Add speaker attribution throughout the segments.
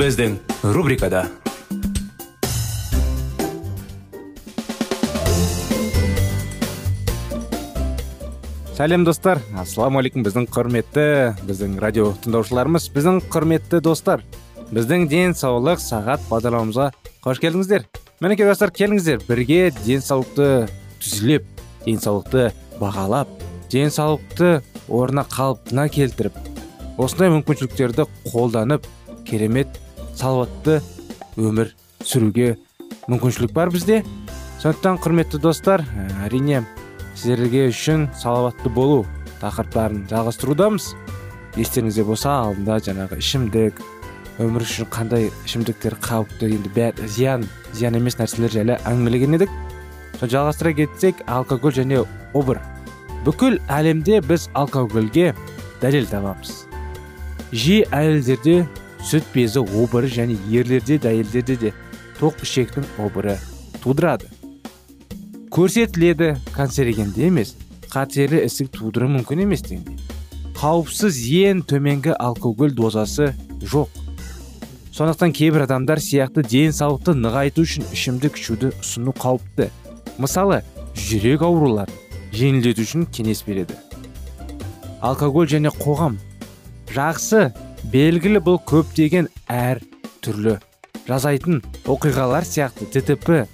Speaker 1: Біздің рубрикада сәлем достар ассалаумағалейкум біздің құрметті біздің радио тыңдаушыларымыз біздің құрметті достар біздің денсаулық сағат бағдарламамызға қош келдіңіздер мінекей достар келіңіздер бірге денсаулықты түзелеп денсаулықты бағалап денсаулықты орнына қалпына келтіріп осындай мүмкіншіліктерді қолданып керемет салауатты өмір сүруге мүмкіншілік бар бізде. Сондықтан құрметті достар әрине сіздерге үшін салауатты болу тақырыптарын жалғастырудамыз. Естеріңізде болса алдында жаңағы ішімдік өмір үшін қандай ішімдіктер қауіпті енді бәрі зиян зиян емес нәрселер жайлы әңгімелеген едік. Сол жалғастыра кетсек алкоголь және обыр. Бүкіл әлемде біз алкогольге дәлел табамыз. Жиі әйелдерде сүт безі обыры және ерлерде де әйелдерде де тоқ ішектің обыры тудырады. Көрсетіледі канцерогенді емес қатерлі ісік тудыруы мүмкін емес дегендей қауіпсіз ең төменгі алкоголь дозасы жоқ. Сондықтан кейбір адамдар сияқты денсаулықты нығайту үшін ішімдік ішуді ұсыну қауіпті. Мысалы жүрек ауруларын жеңілдету үшін кеңес береді. Алкоголь және қоғам. Жақсы белгілі бұл көптеген әр түрлі. Жазайтын оқиғалар сияқты дтп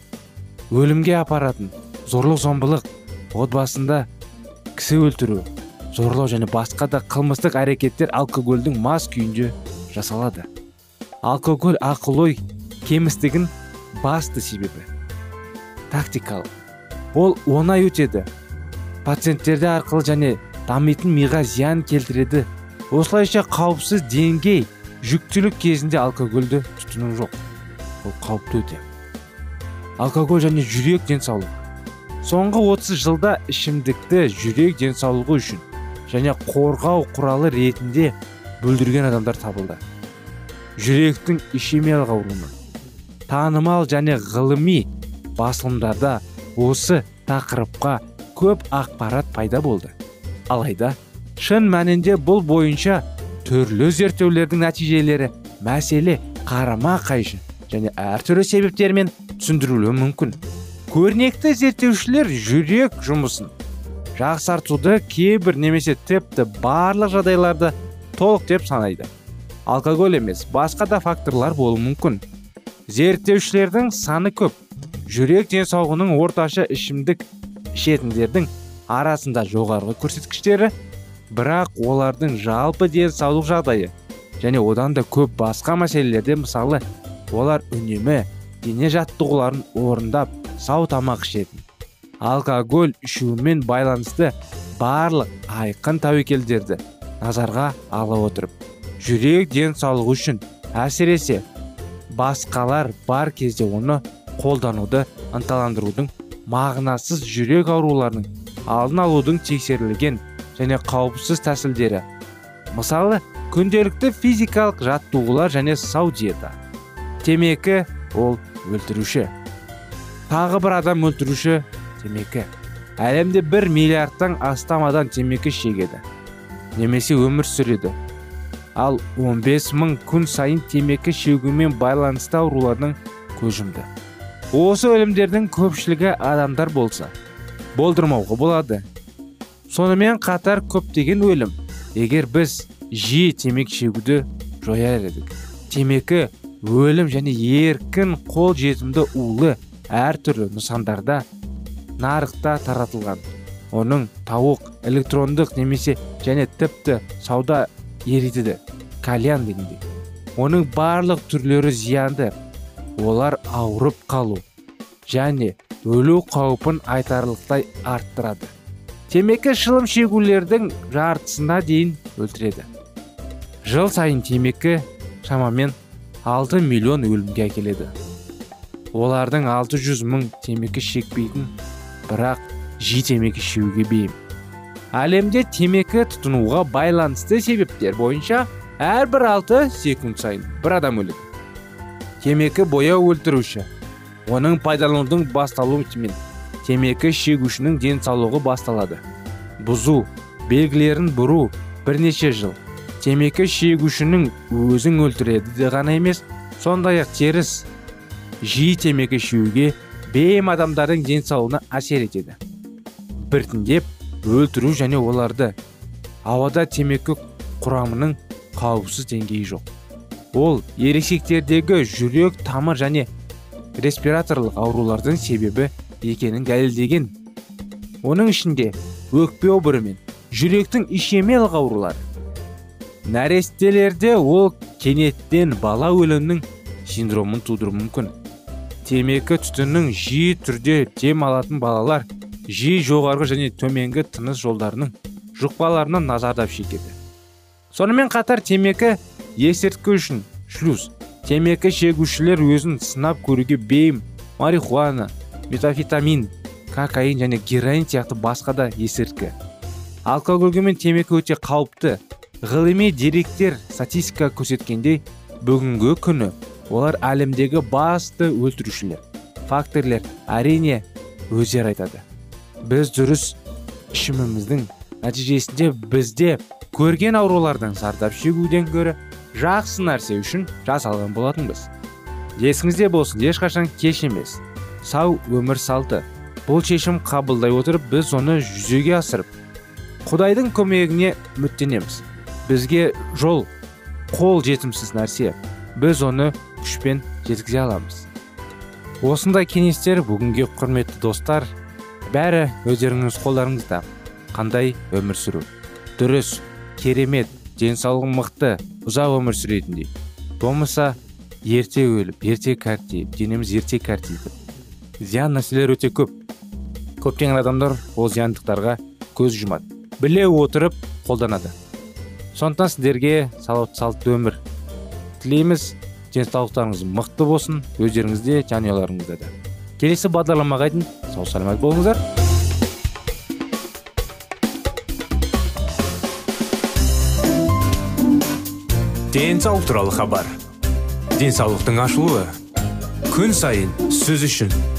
Speaker 1: өлімге апаратын зорлық зомбылық отбасында кісі өлтіру зорлау және басқа да қылмыстық әрекеттер алкогольдің мас күйінде жасалады. Алкоголь ақыл ой кемістігін басты себебі. Тактикалық. Ол оңай өтеді. Пациенттерді арқылы және дамитын миға зиян келтіреді осылайша қауіпсіз деңгей жүктілік кезінде алкогольді тұтыну жоқ. Ол қауіпті өте. Алкоголь және жүрек денсаулығы. Соңғы 30 жылда ішімдікті жүрек денсаулығы үшін және қорғау құралы ретінде бөлдірген адамдар табылды. Жүректің ишемиялық ауруынан танымал және ғылыми басылымдарда осы тақырыпқа көп ақпарат пайда болды. Алайда шын мәнінде бұл бойынша түрлі зерттеулердің нәтижелері мәселе қарама қайшы және әртүрлі себептермен түсіндірілуі мүмкін. Көрнекті зерттеушілер жүрек жұмысын жақсартуды кейбір немесе тіпті барлық жағдайларда толық деп санайды. Алкоголь емес басқа да факторлар болуы мүмкін. Зерттеушілердің саны көп. Жүрек денсаулығының орташа ішімдік ішетіндердің арасында жоғарғы көрсеткіштері бірақ олардың жалпы денсаулық жағдайы және одан да көп басқа мәселелерде мысалы олар үнемі дене жаттығуларын орындап сау тамақ ішетін алкоголь ішумен байланысты барлық айқын тәуекелдерді назарға ала отырып жүрек денсаулығы үшін әсіресе басқалар бар кезде оны қолдануды ынталандырудың мағынасыз жүрек ауруларының алдын алудың тексерілген және қауіпсіз тәсілдері. Мысалы күнделікті физикалық жаттығулар және сау диета. Темекі ол өлтіруші. Тағы бір адам өлтіруші темекі. Әлемде бір миллиардтан астам адам темекі шегеді. Немесе өмір сүреді. Ал 15 мың күн сайын темекі шегумен байланысты аурулардан көз жұмды осы өлімдердің көпшілігі адамдар болса. Болдырмауға болады. Сонымен қатар көптеген өлім. Егер біз жиі темекі шегуді жояр едік. Темекі өлім және еркін қол жетімді улы әртүрлі нысандарда нарықта таратылған. Оның тауық электрондық немесе және тіпті сауда еритеді кальян дегенде. Оның барлық түрлері зиянды. Олар ауырып қалу және өлу қаупін айтарлықтай арттырады. Темекі шылым шегулердің жартысына дейін өлтіреді. Жыл сайын темекі шамамен 6 миллион өлімге әкеледі. Олардың 600 мың темекі шекпейтін бірақ жиі темекі шегуге бейім. Әлемде темекі тұтынуға байланысты себептер бойынша әрбір алты секунд сайын бір адам өледі. Темекі бояу өлтіруші оның пайдаланудың басталуымен темекі шегушінің денсаулығы басталады. Бұзу белгілерін бұру бірнеше жыл. Темекі шегушінің өзін өлтіреді де ғана емес сондай ақ теріс жиі темекі шегуге бейім адамдардың денсаулығына әсер етеді. Біртіндеп өлтіру және оларды ауада темекі құрамының қауіпсіз деңгейі жоқ. Ол ересектердегі жүрек тамыр және респираторлық аурулардың себебі екенін дәлелдеген. Оның ішінде өкпе обыры мен жүректің ишемиялық аурулары. Нәрестелерде ол кенеттен бала өлімнің синдромын тудыруы мүмкін. Темекі түтіннің жиі түрде дем алатын балалар жиі жоғарғы және төменгі тыныс жолдарының жұқпаларынан зардап шекеді. Сонымен қатар темекі есірткі үшін шлюз темекі шегушілер өзін сынап көруге бейім марихуана метафетамин кокаин және героин сияқты басқа да есірткі. Алкогольге мен темекі өте қауіпті. Ғылыми деректер статистика көрсеткендей бүгінгі күні олар әлемдегі басты өлтірушілер факторлер әрине өздері айтады. Біз дұрыс ішіміміздің нәтижесінде бізде көрген аурулардан зардап шегуден гөрі жақсы нәрсе үшін жасалған болатынбыз. Есіңізде болсын ешқашан кеш емес. Сау өмір салты. Бұл шешім қабылдай отырып біз оны жүзеге асырып құдайдың көмегіне үміттенеміз. Бізге жол қол жетімсіз нәрсе. Біз оны күшпен жеткізе аламыз. Осындай кеңестер бүгінге құрметті достар бәрі өздеріңіз қолдарыңызда. Қандай өмір сүру? Дұрыс керемет денсаулығы мықты ұзақ өмір сүретіндей. Болмаса ерте өліп ерте кәртейіп денеміз ерте кәртейіп зиян нәрселер өте көп. Көптеген адамдар ол зияндықтарға көз жұмады. Біле отырып қолданады. Сондықтан сіздерге салауатты өмір тілейміз. Денсаулықтарыңыз мықты болсын өздеріңізде жанұяларыңызда да. Келесі бағдарламаға дейін сау саламат болыңыздар.
Speaker 2: Денсаулық туралы хабар. Денсаулықтың ашылуы. Күн сайын сөз үшін.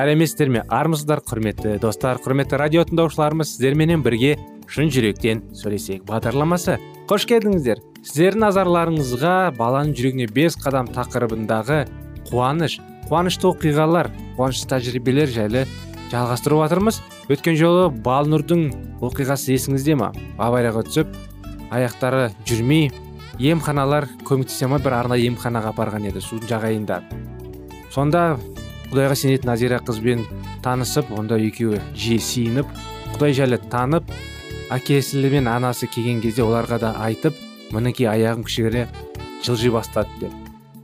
Speaker 1: Сәлеметсіздер ме? Армысыздар құрметті достар құрметті радио тыңдаушыларымыз сіздерменен бірге шын жүректен сөйлесейік. Бағдарламасы қош келдіңіздер. Сіздердің назарларыңызға баланың жүрегіне бес қадам тақырыбындағы қуаныш қуанышты оқиғалар қуанышты тәжірибелер жайлы жалғастырып жатырмыз өткен жолы балнұрдың оқиғасы есіңізде ма? Аварияға түсіп аяқтары жүрмей емханалар көмектесе ма? Бір арнайы емханаға апарған еді судың жағайында. Сонда құдайға сенетін назира қызбен танысып онда екеуі жиі сиініп құдай жайлы танып әкесі мен анасы келген кезде оларға да айтып мінекей аяғым кішігірі жылжи бастады деп.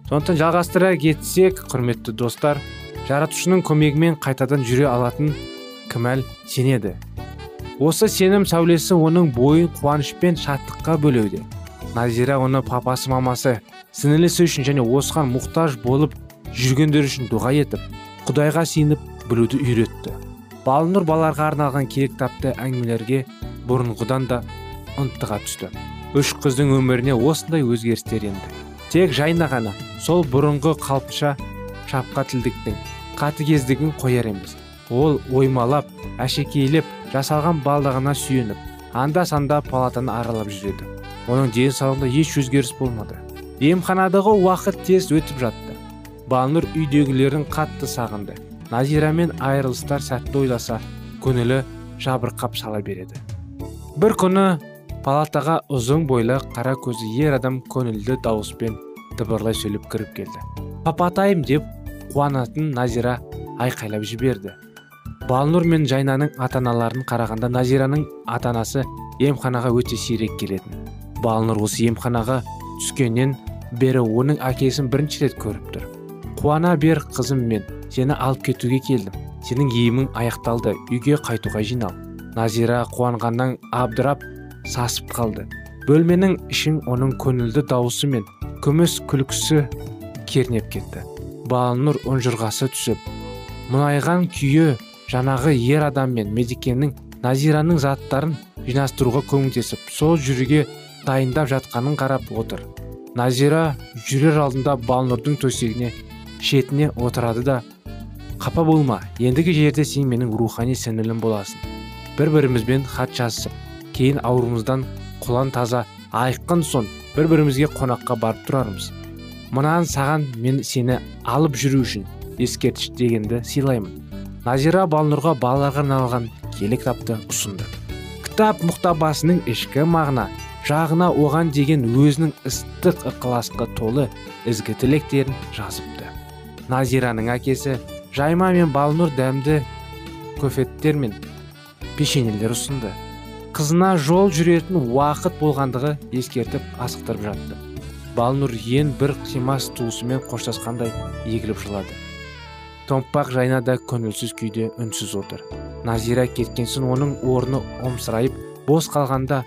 Speaker 1: Сондықтан жалғастыра кетсек құрметті достар жаратушының көмегімен қайтадан жүре алатын кімәл сенеді. Осы сенім сәулесі оның бойын қуаныш пен шаттыққа бөлеуде. Назира оны папасы мамасы сіңілісі үшін және осыған мұқтаж болып жүргендер үшін дұға етіп құдайға сеніп білуді үйретті. Балнұр балаларға арналған керек тапты әңгімелерге бұрынғыдан да ынтыға түсті. Үш қыздың өміріне осындай өзгерістер енді. Тек жайна ғана сол бұрынғы қалпыша шапқатілдіктің қатыгездігін қояр емес. Ол оймалап әшекейлеп жасалған балдығына сүйеніп анда санда палатаны аралап жүреді. Оның денсаулығында еш өзгеріс болмады. Емханадағы уақыт тез өтіп жатты балнұр үйдегілерін қатты сағынды. Назирамен айырылыстар сәтті ойласа көңілі жабырқап сала береді. Бір күні палатаға ұзын бойлы қара көзі ер адам көңілді дауыспен дыбырлай сөйлеп кіріп келді. Папатайым деп қуанатын назира айқайлап жіберді. Балнұр мен жайнаның ата аналарын қарағанда назираның ата анасы емханаға өте сирек келетін. Балнұр осы емханаға түскеннен бері оның әкесін бірінші рет көріп тұр. Қуана бер қызым мен. Сені алып кетуге келдім. Сенің емің аяқталды. Үйге қайтуға жинал. Назира қуанғаннан абдырап сасып қалды. Бөлменің ішін оның көңілді дауысы мен күміс күлкісі кернеп кетті. Балнұр ұнжырғасы түсіп мұнайған күйі жаңағы ер адам мен медикеннің назираның заттарын жинастыруға көмектесіп сол жүруге дайындап жатқанын қарап отыр. Назира жүрер алдында балнұрдың төсегіне шетіне отырады да қапа болма ендігі жерде сен менің рухани сіңілім боласың. Бір бірімізбен хат жазысып кейін ауруымыздан құлан таза айыққан соң бір бірімізге қонаққа барып тұрармыз. Мынан саған мен сені алып жүру үшін ескерткіш дегенді сыйлаймын назира балнұрға балаларға арналған киелі кітапты ұсынды. Кітап мұқтабасының ішкі мағына жағына оған деген өзінің ыстық ықыласқа толы ізгі тілектерін жазыпты назираның әкесі жайма мен балнұр дәмді көфеттер мен пешенелер ұсынды. Қызына жол жүретін уақыт болғандығы ескертіп асықтырып жатты. Балнұр ең бір қимас туысымен қоштасқандай егіліп жылады. Томпақ жайна да көңілсіз күйде үнсіз отыр. Назира кеткен соң оның орны омсырайып бос қалғанда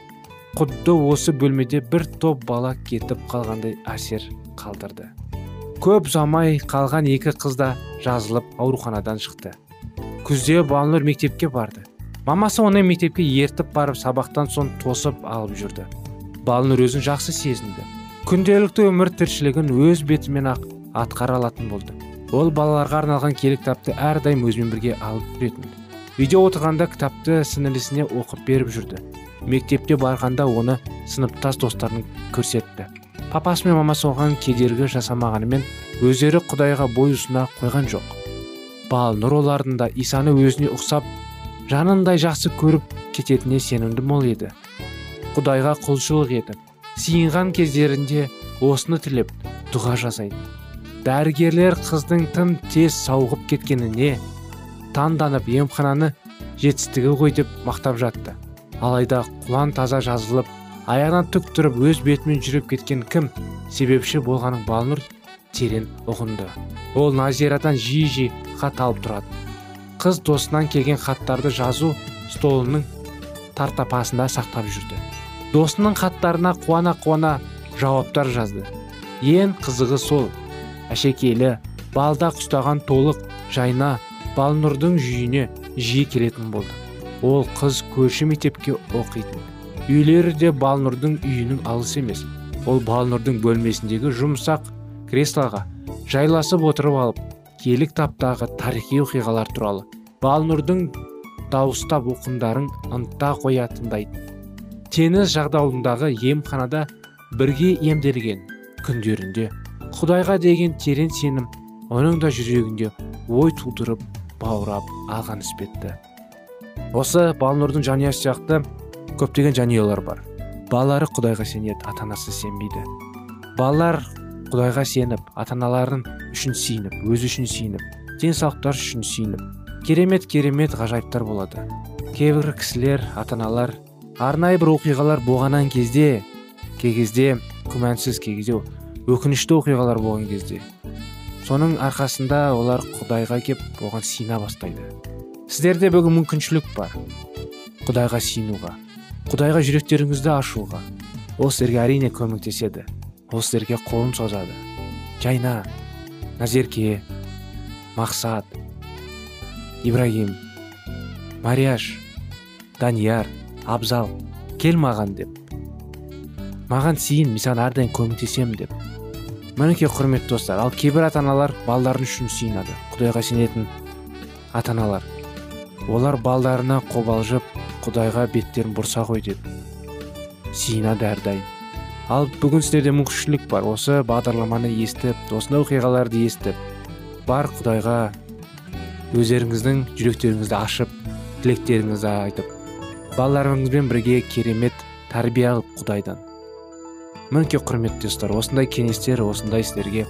Speaker 1: құдды осы бөлмеде бір топ бала кетіп қалғандай әсер қалдырды. Көп ұзамай қалған екі қыз да жазылып ауруханадан шықты. Күзде балнұр мектепке барды. Мамасы оны мектепке ертіп барып сабақтан соң тосып алып жүрді. Балнұр өзін жақсы сезінді. Күнделікті өмір тіршілігін өз бетімен ақ атқара алатын болды. Ол балаларға арналған киелі кітапты әрдайым өзімен бірге алып жүретін. Үйде отырғанда кітапты сіңілісіне оқып беріп жүрді. Мектепте барғанда оны сыныптас достарын көрсетті. Папасы мен мамасы оған кедергі жасамағанымен өздері құдайға бой ұсына қойған жоқ. Балнұр олардың да исаны өзіне ұқсап жанындай жақсы көріп кететініне сенімді мол еді. Құдайға құлшылық етіп сиынған кездерінде осыны тілеп дұға жасайды. Дәрігерлер қыздың тым тез сауығып кеткеніне таңданып емхананы жетістігі ғой деп мақтап жатты. Алайда құлан таза жазылып аяғынан түк тұрып өз бетімен жүріп кеткен кім себепші болғанын балнұр терең ұғынды. Ол назирадан жиі жиі хат алып тұрады қыз досынан келген хаттарды жазу столының тартапасында сақтап жүрді. Досының хаттарына қуана қуана жауаптар жазды. Ең қызығы сол. Әшекейлі балдақ ұстаған толық жайна балнұрдың жүйіне жиі келетін болды. Ол қыз көрші мектепке оқитын. Үйлері де балнұрдың үйінің алыс емес. Ол балнұрдың бөлмесіндегі жұмсақ креслоға жайласып отырып алып киелі кітаптағы тарихи оқиғалар туралы балнұрдың дауыстап оқымдарын ынта қоя тыңдайтын теңіз жағдауындағы емханада бірге емделген күндерінде құдайға деген терең сенім оның да жүрегінде ой тудырып баурап алған іспетті осы балнұрдың жанұясы сияқты көптеген жанұялар бар. Балалары құдайға сенеді ата анасы сенбейді. Балалар құдайға сеніп ата аналарын үшін сүйініп өзі үшін сүйініп денсаулықтары үшін сүйініп керемет керемет ғажайыптар болады. Кейбір кісілер ата аналар арнайы бір оқиғалар болғаннан кезде кей кезде күмәнсіз кей кезде өкінішті оқиғалар болған кезде соның арқасында олар құдайға кеп оған сина бастайды. Сіздерде бүгін мүмкіншілік бар. Құдайға сиынуға құдайға жүректеріңізді ашуға. Ол сіздерге әрине көмектеседі. Ол сіздерге қолын созады. Жайна назерке мақсат ибрагим марияш данияр абзал кел маған деп. Маған сиын мен саған әрдайым көмектесемін деп. Мінекей құрметті достар ал кейбір ата аналар балаларын үшін сиынады құдайға сенетін ата аналар олар балдарына қобалжып құдайға беттерін бұрса ғой деп сиынады әрдайым ал бүгін сіздерде мүмкіншілік бар. Осы бағдарламаны естіп осындай оқиғаларды естіп бар құдайға өздеріңіздің жүректеріңізді ашып тілектеріңізді айтып балаларыңызбен бірге керемет тәрбие алып құдайдан. Мінекей құрметті достар осындай кеңестер осындай сіздерге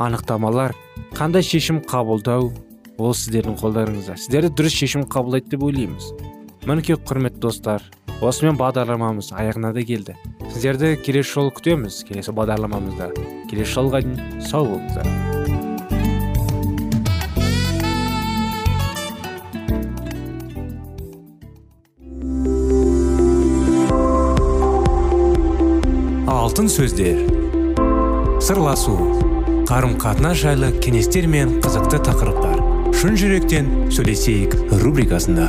Speaker 1: анықтамалар. Қандай шешім қабылдау ол сіздердің қолдарыңызда? Сіздерді дұрыс шешім қабылдайды деп ойлаймыз. Мінекей құрметті достар осымен бағдарламамыз аяғына да келді. Сіздерді келесі жолы күтеміз келесі бағдарламамызда. Келесі жолға дейін сау болыңыздар.
Speaker 2: Алтын сөздер. Сырласу. Қарым қатынас жайлы кеңестер мен қызықты тақырыптар. Шын жүректен сөйлесейік рубрикасында.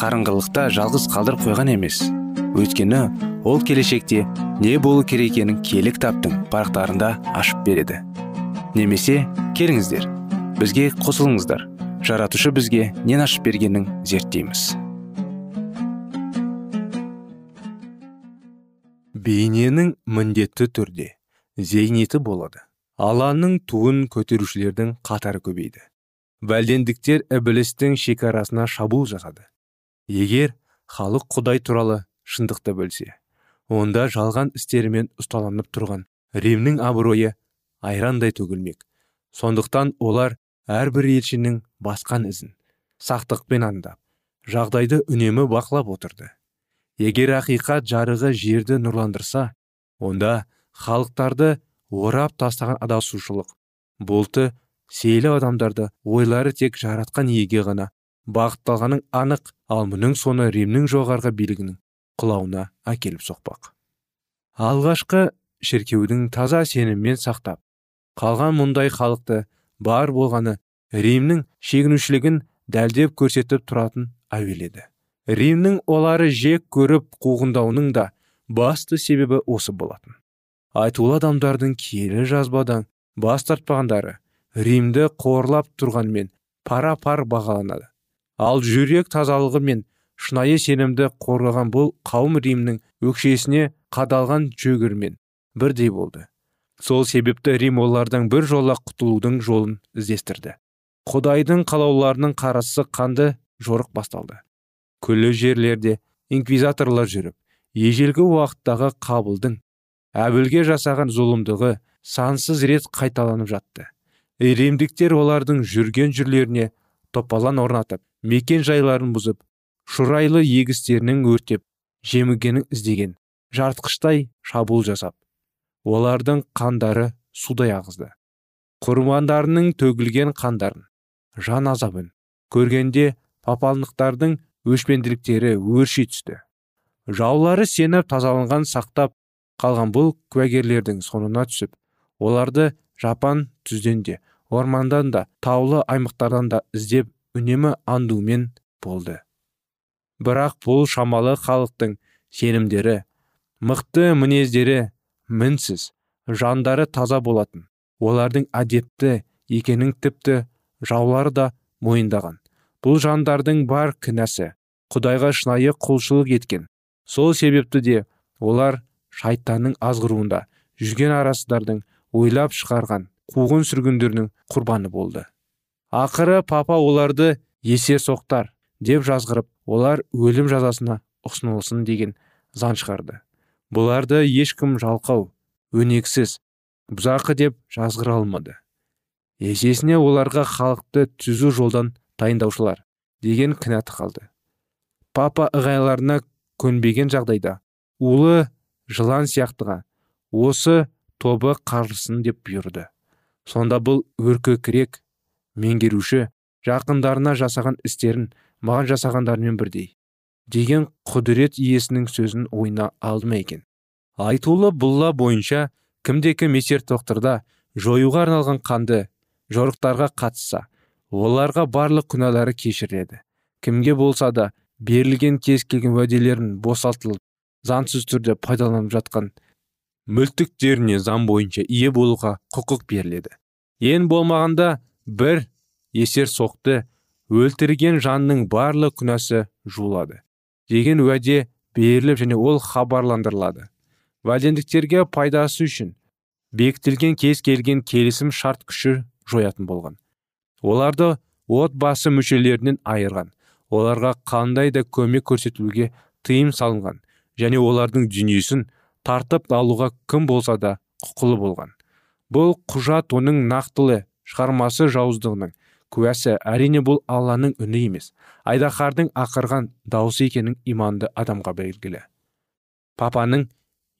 Speaker 1: қарыңғылықта жалғыз қалдырып қойған емес. Өйткені ол келешекте не болу керек екенін киелі кітаптың парақтарында ашып береді. Немесе келіңіздер бізге қосылыңыздар. Жаратушы бізге нен ашып бергенін зерттейміз.
Speaker 2: Бейненің міндетті түрде зейнеті болады. Алланың туын көтерушілердің қатары көбейді. Вәлдендіктер ібілістің шекарасына шабуыл жасады. Егер халық құдай туралы шындықты бөлсе онда жалған істерімен ұсталанып тұрған римнің абыройы айрандай төгілмек. Сондықтан олар әрбір елшінің басқан ізін сақтықпен аңдап жағдайды үнемі бақылап отырды. Егер ақиқат жарығы жерді нұрландырса онда халықтарды орап тастаған адасушылық бұлты сейлі адамдарды ойлары тек жаратқан иеге ғана бағытталғаның анық ал мұның соны римнің жоғарғы билігінің құлауына әкеліп соқпақ. Алғашқы шіркеудің таза сеніммен сақтап қалған мұндай халықты бар болғаны римнің шегінушілігін дәлдеп көрсетіп тұратын әуеледі римнің олары жек көріп қуғындауының да басты себебі осы болатын. Айтулы адамдардың киелі жазбадан бас тартпағандары римді қорлап тұрғанмен пара пар бағаланады. Ал жүрек тазалығы мен шынайы сенімді қорғаған бұл қауым римнің өкшесіне қадалған жөгірмен бірдей болды. Сол себепті рим олардан бір жола құтылудың жолын іздестірді. Құдайдың қалауларының қарасы қанды жорық басталды. Күллі жерлерде инквизаторлар жүріп ежелгі уақыттағы қабылдың әбілге жасаған зұлымдығы сансыз рет қайталанып жатты. Римдіктер олардың жүрген жүрлеріне топалан орнатып мекен жайларын бұзып шұрайлы егістерінің өртеп жемігенін іздеген жартқыштай шабуыл жасап олардың қандары судай ағызды. Құрбандарының төгілген қандарын жан азабын көргенде папалықтардың өшпенділіктері өрши түсті. Жаулары сеніп тазаланған сақтап қалған бұл куәгерлердің соңына түсіп оларды жапан түзден де ормандан да таулы аймақтардан да іздеп үнемі андумен болды. Бірақ бұл шамалы халықтың сенімдері мықты мінездері мінсіз жандары таза болатын. Олардың әдепті екенін тіпті жаулары да мойындаған. Бұл жандардың бар кінәсі құдайға шынайы құлшылық еткен. Сол себепті де олар шайтанның азғыруында жүрген арасыздардың ойлап шығарған қуғын сүргіндерінің құрбаны болды. Ақыры папа оларды есе соқтар деп жазғырып олар өлім жазасына ұсынылсын деген заң шығарды. Бұларды ешкім жалқау өнексіз бұзақы деп жазғыра алмады. Есесіне оларға халықты түзу жолдан дайындаушылар деген кінә қалды. Папа ығайларына көнбеген жағдайда улы жылан сияқтыға осы тобы қарсын деп бұйырды. Сонда бұл өркөкірек меңгеруші жақындарына жасаған істерін маған жасағандармен бірдей деген құдірет иесінің сөзін ойына алды ма екен. Айтулы бұлла бойынша кімде кім есер тоқтырда жоюға арналған қанды жорықтарға қатысса оларға барлық күнәлары кешіріледі. Кімге болса да берілген кез келген уәделерін босатылып заңсыз түрде пайдаланып жатқан мүлтіктеріне заң бойынша ие болуға құқық беріледі. Ең болмағанда бір есер соқты өлтірген жанның барлық күнәсі жуылады деген уәде беріліп және ол хабарландырылады. Вәдендіктерге пайдасы үшін бекітілген кез келген келісім шарт күші жоятын болған. Оларды отбасы мүшелерінен айырған оларға қандай да көмек көрсетуге тыйым салынған және олардың дүниесін тартып алуға кім болса да құқылы болған. Бұл құжат оның нақтылы шығармасы жауыздығының куәсі әрине бұл алланың үні емес. Айдаһардың ақырған дауысы екенін иманды адамға белгілі. Папаның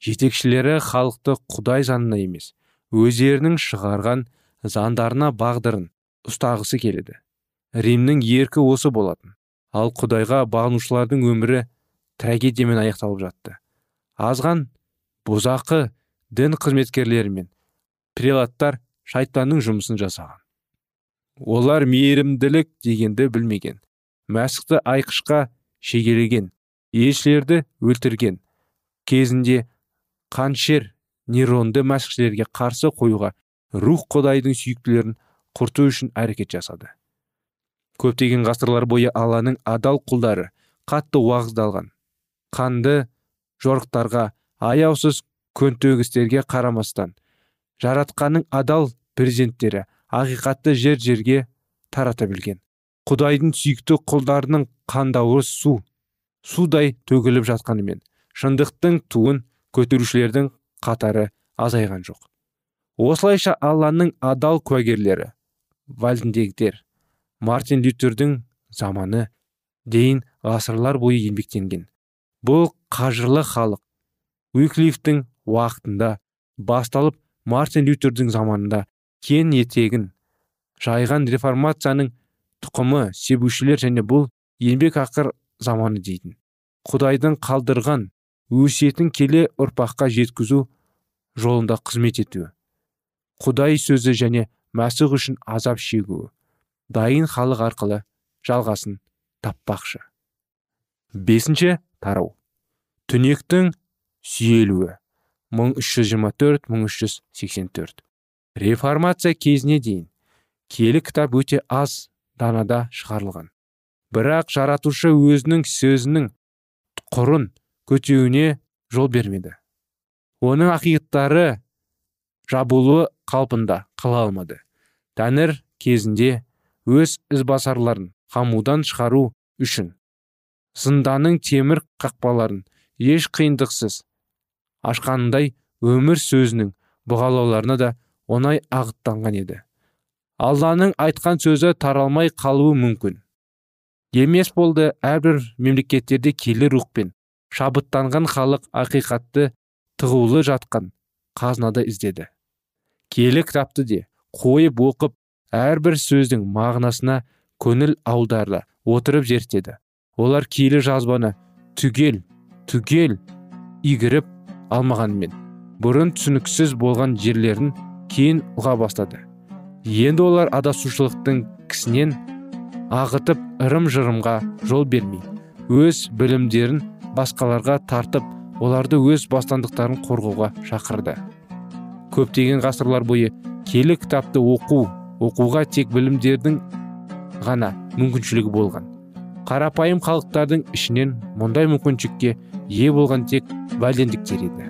Speaker 2: жетекшілері халықты құдай заңына емес өздерінің шығарған заңдарына бағдырын ұстағысы келеді. Римнің еркі осы болатын. Ал құдайға бағынушылардың өмірі трагедиямен аяқталып жатты. Азған бұзақы дін қызметкерлері мен прелаттар шайтанның жұмысын жасаған. Олар мейірімділік дегенді білмеген мәсіхті айқышқа шегелеген елшілерді өлтірген кезінде қаншер нейронды мәсіхшілерге қарсы қоюға рух құдайдың сүйіктілерін құрту үшін әрекет жасады. Көптеген ғасырлар бойы алланың адал құлдары қатты уағыздалған қанды жорықтарға аяусыз көнтөгістерге қарамастан жаратқанның адал перзенттері ақиқатты жер жерге тарата білген. Құдайдың сүйікті құлдарының қандауы су. Судай төгіліп жатқанымен шындықтың туын көтерушілердің қатары азайған жоқ. Осылайша алланың адал куәгерлері вальдендегтер мартин лютердің заманы дейін ғасырлар бойы еңбектенген. Бұл қажырлы халық уиклифтің уақытында басталып мартин лютердің заманында кен етегін. Жайған реформацияның тұқымы себушілер және бұл еңбек ақыр заманы дейтін. Құдайдың қалдырған өсиетін келе ұрпаққа жеткізу жолында қызмет етуі. Құдай сөзі және мәсіх үшін азап шегуі. Дайын халық арқылы жалғасын таппақшы. Бесінші тарау. Түнектің сүйелуі. 1324-1384 реформация кезіне дейін келі кітап өте аз данада шығарылған. Бірақ жаратушы өзінің сөзінің құрын көтеуіне жол бермеді. Оның ақиқаттары жабулы қалпында қала алмады. Тәңір кезінде өз ізбасарларын қамудан шығару үшін зынданның темір қақпаларын еш қиындықсыз ашқанындай өмір сөзінің бұғалауларына да оңай ағыттанған еді. Алланың айтқан сөзі таралмай қалуы мүмкін. Емес болды әрбір мемлекеттерде келі рухпен шабыттанған халық ақиқатты тығулы жатқан қазынада іздеді. Келі кітапты де қойып оқып әрбір сөздің мағынасына көңіл аударды отырып зерттеді. Олар киелі жазбаны түгел түгел игіріп алмағанымен бұрын түсініксіз болған жерлерін кейін ұға бастады. Енді олар адасушылықтың кісінен ағытып ырым жырымға жол бермей өз білімдерін басқаларға тартып оларды өз бастандықтарын қорғауға шақырды. Көптеген ғасырлар бойы келі кітапты оқу оқуға тек білімдердің ғана мүмкіншілігі болған. Қарапайым халықтардың ішінен мұндай мүмкіншілікке ие болған тек вәлендіктер еді.